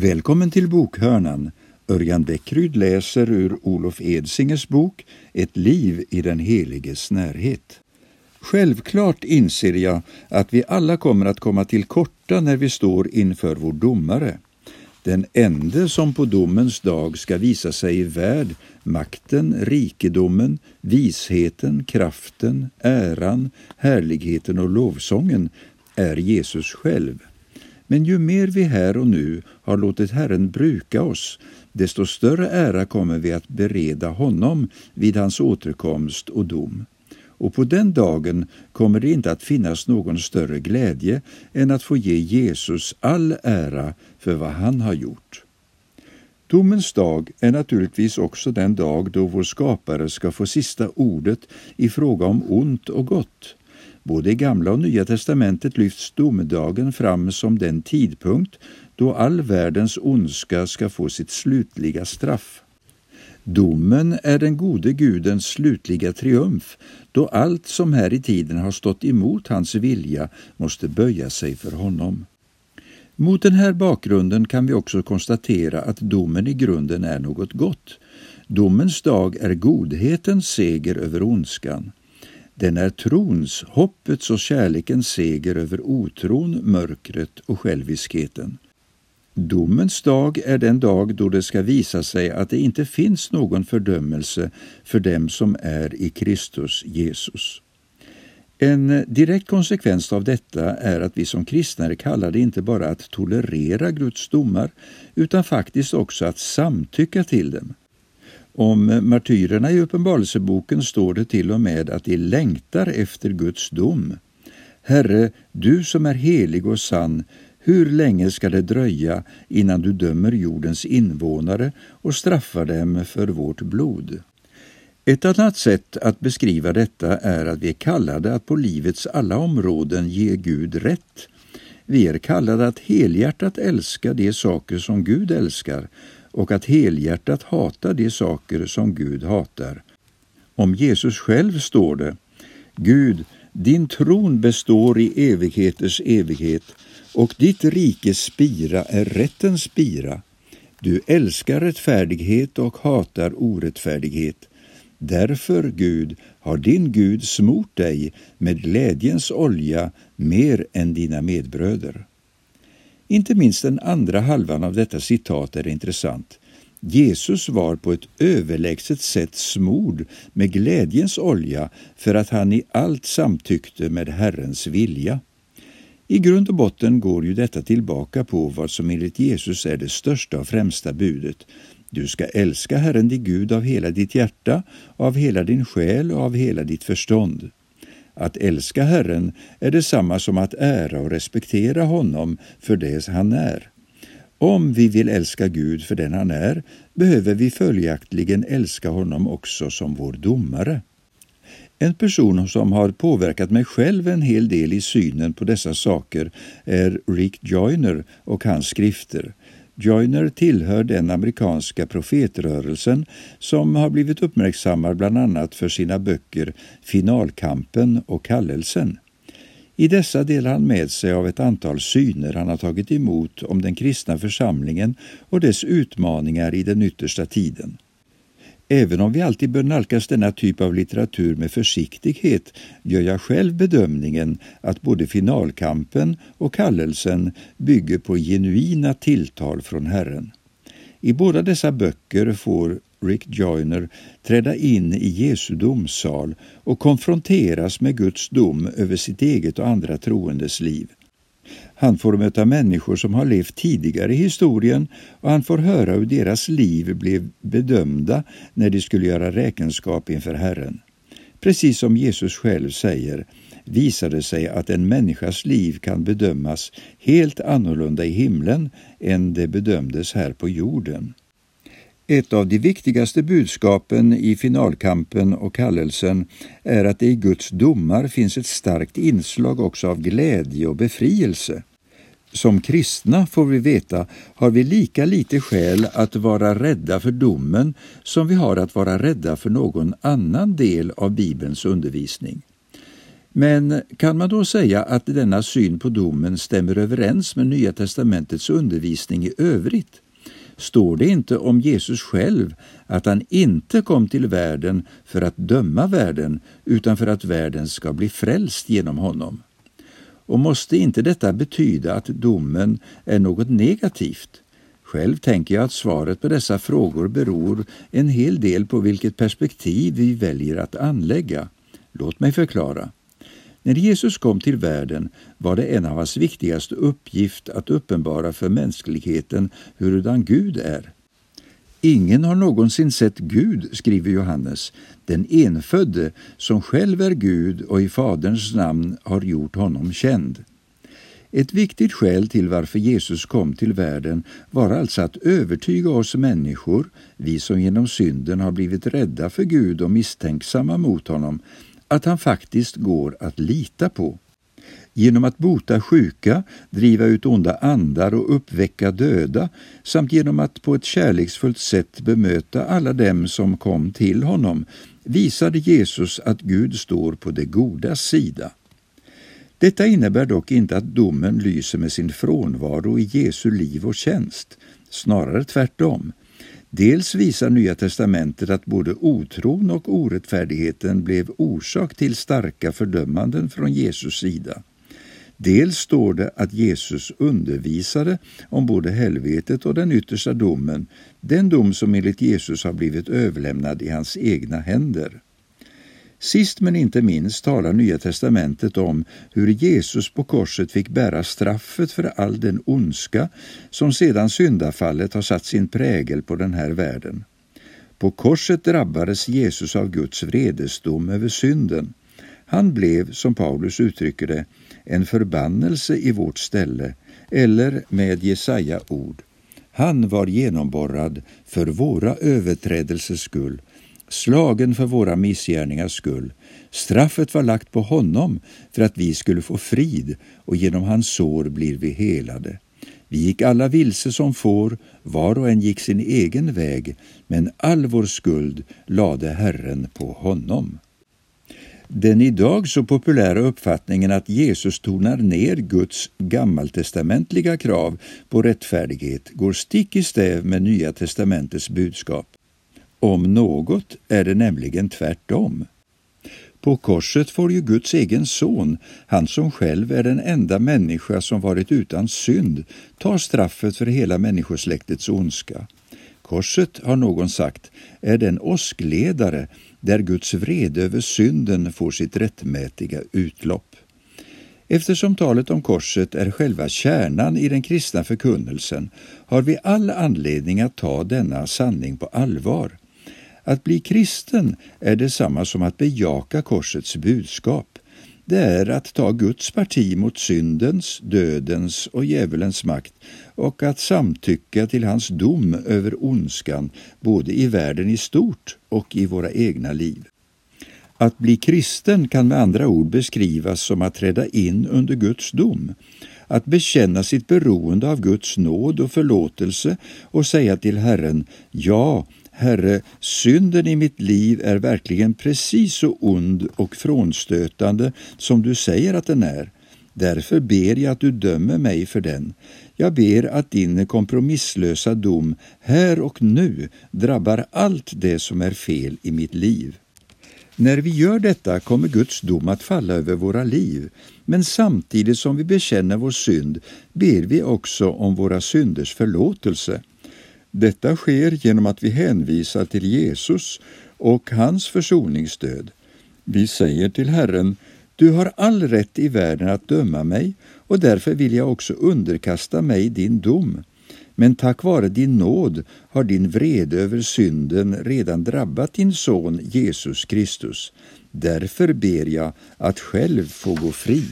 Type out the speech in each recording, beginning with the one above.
Välkommen till bokhörnan. Örjan Bäckryd läser ur Olof Edsingers bok Ett liv i den heliges närhet. Självklart inser jag att vi alla kommer att komma till korta när vi står inför vår domare. Den ende som på domens dag ska visa sig värd makten, rikedomen, visheten, kraften, äran, härligheten och lovsången är Jesus själv. Men ju mer vi här och nu har låtit Herren bruka oss, desto större ära kommer vi att bereda honom vid hans återkomst och dom. Och på den dagen kommer det inte att finnas någon större glädje än att få ge Jesus all ära för vad han har gjort. Domens dag är naturligtvis också den dag då vår skapare ska få sista ordet i fråga om ont och gott. Både i Gamla och Nya testamentet lyfts domedagen fram som den tidpunkt då all världens ondska ska få sitt slutliga straff. Domen är den gode Gudens slutliga triumf, då allt som här i tiden har stått emot hans vilja måste böja sig för honom. Mot den här bakgrunden kan vi också konstatera att domen i grunden är något gott. Domens dag är godhetens seger över ondskan. Den är trons, hoppets och kärlekens seger över otron, mörkret och själviskheten. Domens dag är den dag då det ska visa sig att det inte finns någon fördömelse för dem som är i Kristus Jesus. En direkt konsekvens av detta är att vi som kristna är kallade inte bara att tolerera Guds domar utan faktiskt också att samtycka till dem. Om martyrerna i Uppenbarelseboken står det till och med att de längtar efter Guds dom. Herre, du som är helig och sann, hur länge ska det dröja innan du dömer jordens invånare och straffar dem för vårt blod? Ett annat sätt att beskriva detta är att vi är kallade att på livets alla områden ge Gud rätt. Vi är kallade att helhjärtat älska de saker som Gud älskar och att helhjärtat hata de saker som Gud hatar. Om Jesus själv står det Gud, din tron består i evigheters evighet och ditt rikes spira är rättens spira. Du älskar rättfärdighet och hatar orättfärdighet. Därför, Gud, har din Gud smort dig med glädjens olja mer än dina medbröder. Inte minst den andra halvan av detta citat är intressant. Jesus var på ett överlägset sätt smord med glädjens olja för att han i allt samtyckte med Herrens vilja. I grund och botten går ju detta tillbaka på vad som enligt Jesus är det största och främsta budet. Du ska älska Herren din Gud av hela ditt hjärta, av hela din själ och av hela ditt förstånd. Att älska Herren är detsamma som att ära och respektera honom för det han är. Om vi vill älska Gud för den han är behöver vi följaktligen älska honom också som vår domare. En person som har påverkat mig själv en hel del i synen på dessa saker är Rick Joyner och hans skrifter. Joyner tillhör den amerikanska profetrörelsen som har blivit uppmärksammad bland annat för sina böcker Finalkampen och Kallelsen. I dessa delar han med sig av ett antal syner han har tagit emot om den kristna församlingen och dess utmaningar i den yttersta tiden. Även om vi alltid bör nalkas denna typ av litteratur med försiktighet gör jag själv bedömningen att både finalkampen och kallelsen bygger på genuina tilltal från Herren. I båda dessa böcker får Rick Joyner träda in i Jesu domsal och konfronteras med Guds dom över sitt eget och andra troendes liv. Han får möta människor som har levt tidigare i historien och han får höra hur deras liv blev bedömda när de skulle göra räkenskap inför Herren. Precis som Jesus själv säger visar det sig att en människas liv kan bedömas helt annorlunda i himlen än det bedömdes här på jorden. Ett av de viktigaste budskapen i finalkampen och kallelsen är att det i Guds domar finns ett starkt inslag också av glädje och befrielse. Som kristna, får vi veta, har vi lika lite skäl att vara rädda för domen som vi har att vara rädda för någon annan del av Bibelns undervisning. Men kan man då säga att denna syn på domen stämmer överens med Nya testamentets undervisning i övrigt? Står det inte om Jesus själv att han inte kom till världen för att döma världen utan för att världen ska bli frälst genom honom? Och måste inte detta betyda att domen är något negativt? Själv tänker jag att svaret på dessa frågor beror en hel del på vilket perspektiv vi väljer att anlägga. Låt mig förklara. När Jesus kom till världen var det en av hans viktigaste uppgift att uppenbara för mänskligheten hurudan Gud är. Ingen har någonsin sett Gud, skriver Johannes, den enfödde som själv är Gud och i Faderns namn har gjort honom känd. Ett viktigt skäl till varför Jesus kom till världen var alltså att övertyga oss människor, vi som genom synden har blivit rädda för Gud och misstänksamma mot honom, att han faktiskt går att lita på. Genom att bota sjuka, driva ut onda andar och uppväcka döda samt genom att på ett kärleksfullt sätt bemöta alla dem som kom till honom visade Jesus att Gud står på det godas sida. Detta innebär dock inte att domen lyser med sin frånvaro i Jesu liv och tjänst, snarare tvärtom. Dels visar Nya testamentet att både otron och orättfärdigheten blev orsak till starka fördömanden från Jesus sida. Dels står det att Jesus undervisade om både helvetet och den yttersta domen, den dom som enligt Jesus har blivit överlämnad i hans egna händer. Sist men inte minst talar Nya testamentet om hur Jesus på korset fick bära straffet för all den ondska som sedan syndafallet har satt sin prägel på den här världen. På korset drabbades Jesus av Guds vredesdom över synden. Han blev, som Paulus uttrycker det, en förbannelse i vårt ställe, eller med Jesaja ord. Han var genomborrad för våra överträdelsers skull slagen för våra missgärningars skull. Straffet var lagt på honom för att vi skulle få frid och genom hans sår blir vi helade. Vi gick alla vilse som får, var och en gick sin egen väg, men all vår skuld lade Herren på honom. Den idag så populära uppfattningen att Jesus tonar ner Guds gammaltestamentliga krav på rättfärdighet går stick i stäv med Nya testamentets budskap. Om något är det nämligen tvärtom. På korset får ju Guds egen son, han som själv är den enda människa som varit utan synd, ta straffet för hela människosläktets ondska. Korset, har någon sagt, är den åskledare där Guds vrede över synden får sitt rättmätiga utlopp. Eftersom talet om korset är själva kärnan i den kristna förkunnelsen har vi all anledning att ta denna sanning på allvar. Att bli kristen är detsamma som att bejaka korsets budskap. Det är att ta Guds parti mot syndens, dödens och djävulens makt och att samtycka till hans dom över ondskan både i världen i stort och i våra egna liv. Att bli kristen kan med andra ord beskrivas som att träda in under Guds dom, att bekänna sitt beroende av Guds nåd och förlåtelse och säga till Herren Ja, Herre, synden i mitt liv är verkligen precis så ond och frånstötande som du säger att den är. Därför ber jag att du dömer mig för den. Jag ber att din kompromisslösa dom här och nu drabbar allt det som är fel i mitt liv. När vi gör detta kommer Guds dom att falla över våra liv, men samtidigt som vi bekänner vår synd ber vi också om våra synders förlåtelse. Detta sker genom att vi hänvisar till Jesus och hans försoningsstöd. Vi säger till Herren, du har all rätt i världen att döma mig och därför vill jag också underkasta mig din dom. Men tack vare din nåd har din vrede över synden redan drabbat din son Jesus Kristus. Därför ber jag att själv få gå fri.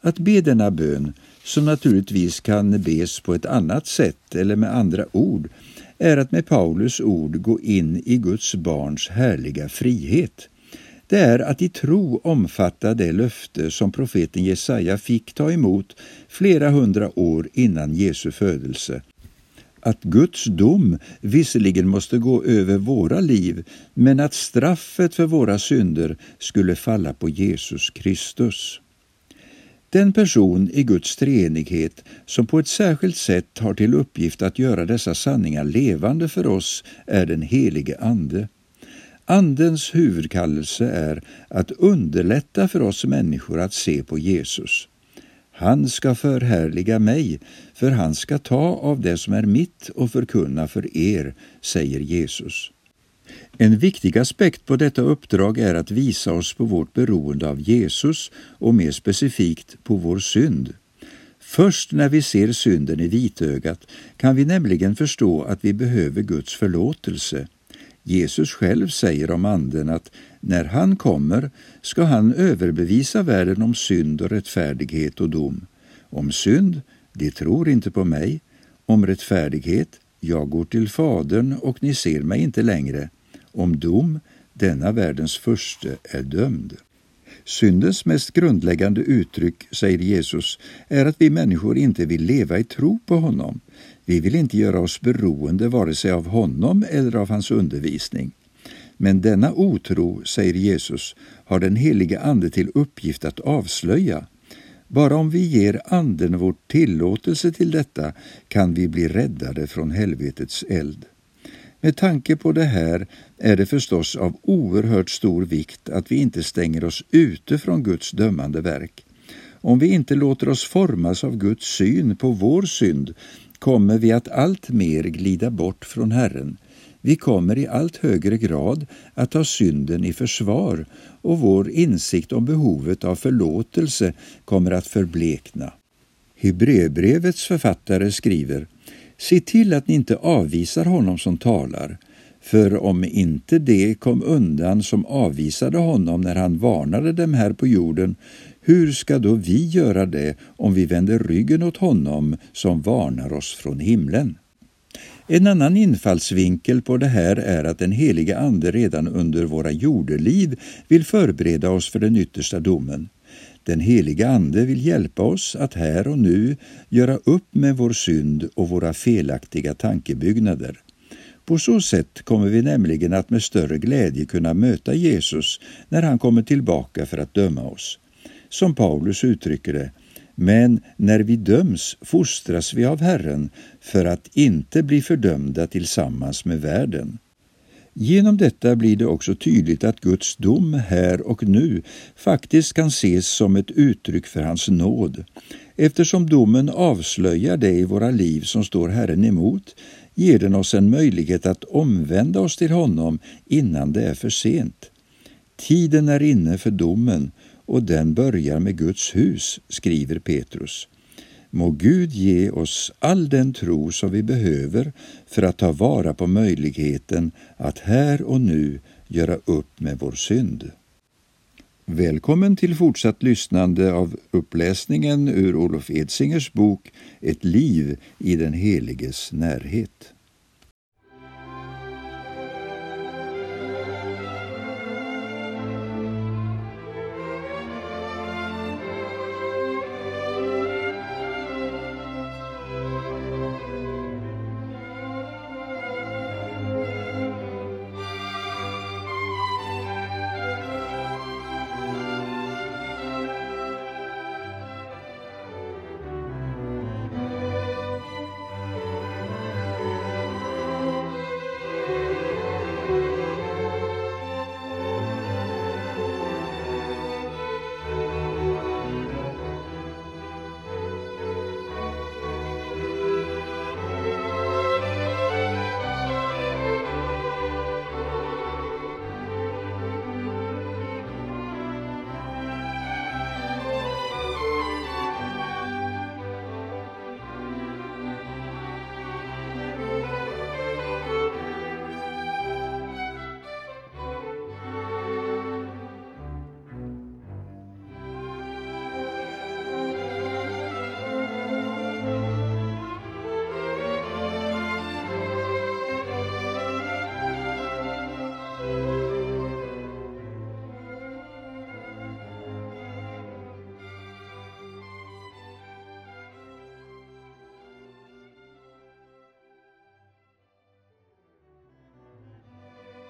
Att be denna bön som naturligtvis kan bes på ett annat sätt eller med andra ord, är att med Paulus ord gå in i Guds barns härliga frihet. Det är att i tro omfatta det löfte som profeten Jesaja fick ta emot flera hundra år innan Jesu födelse. att Guds dom visserligen måste gå över våra liv, men att straffet för våra synder skulle falla på Jesus Kristus. Den person i Guds treenighet som på ett särskilt sätt har till uppgift att göra dessa sanningar levande för oss är den helige Ande. Andens huvudkallelse är att underlätta för oss människor att se på Jesus. Han ska förhärliga mig, för han ska ta av det som är mitt och förkunna för er, säger Jesus. En viktig aspekt på detta uppdrag är att visa oss på vårt beroende av Jesus och mer specifikt på vår synd. Först när vi ser synden i vitögat kan vi nämligen förstå att vi behöver Guds förlåtelse. Jesus själv säger om Anden att när han kommer ska han överbevisa världen om synd och rättfärdighet och dom. Om synd, de tror inte på mig. Om rättfärdighet, jag går till Fadern och ni ser mig inte längre. Om dom, denna världens förste är dömd. Syndens mest grundläggande uttryck, säger Jesus, är att vi människor inte vill leva i tro på honom. Vi vill inte göra oss beroende vare sig av honom eller av hans undervisning. Men denna otro, säger Jesus, har den helige Ande till uppgift att avslöja. Bara om vi ger Anden vår tillåtelse till detta kan vi bli räddade från helvetets eld. Med tanke på det här är det förstås av oerhört stor vikt att vi inte stänger oss ute från Guds dömande verk. Om vi inte låter oss formas av Guds syn på vår synd kommer vi att allt mer glida bort från Herren. Vi kommer i allt högre grad att ta synden i försvar och vår insikt om behovet av förlåtelse kommer att förblekna. Hebreerbrevets författare skriver Se till att ni inte avvisar honom som talar, för om inte det kom undan som avvisade honom när han varnade dem här på jorden, hur ska då vi göra det om vi vänder ryggen åt honom som varnar oss från himlen? En annan infallsvinkel på det här är att den heliga Ande redan under våra jordeliv vill förbereda oss för den yttersta domen. Den heliga Ande vill hjälpa oss att här och nu göra upp med vår synd och våra felaktiga tankebyggnader. På så sätt kommer vi nämligen att med större glädje kunna möta Jesus när han kommer tillbaka för att döma oss. Som Paulus uttrycker det, men när vi döms fostras vi av Herren för att inte bli fördömda tillsammans med världen. Genom detta blir det också tydligt att Guds dom här och nu faktiskt kan ses som ett uttryck för hans nåd. Eftersom domen avslöjar det i våra liv som står Herren emot ger den oss en möjlighet att omvända oss till honom innan det är för sent. Tiden är inne för domen och den börjar med Guds hus, skriver Petrus. Må Gud ge oss all den tro som vi behöver för att ta vara på möjligheten att här och nu göra upp med vår synd. Välkommen till fortsatt lyssnande av uppläsningen ur Olof Edsingers bok Ett liv i den heliges närhet.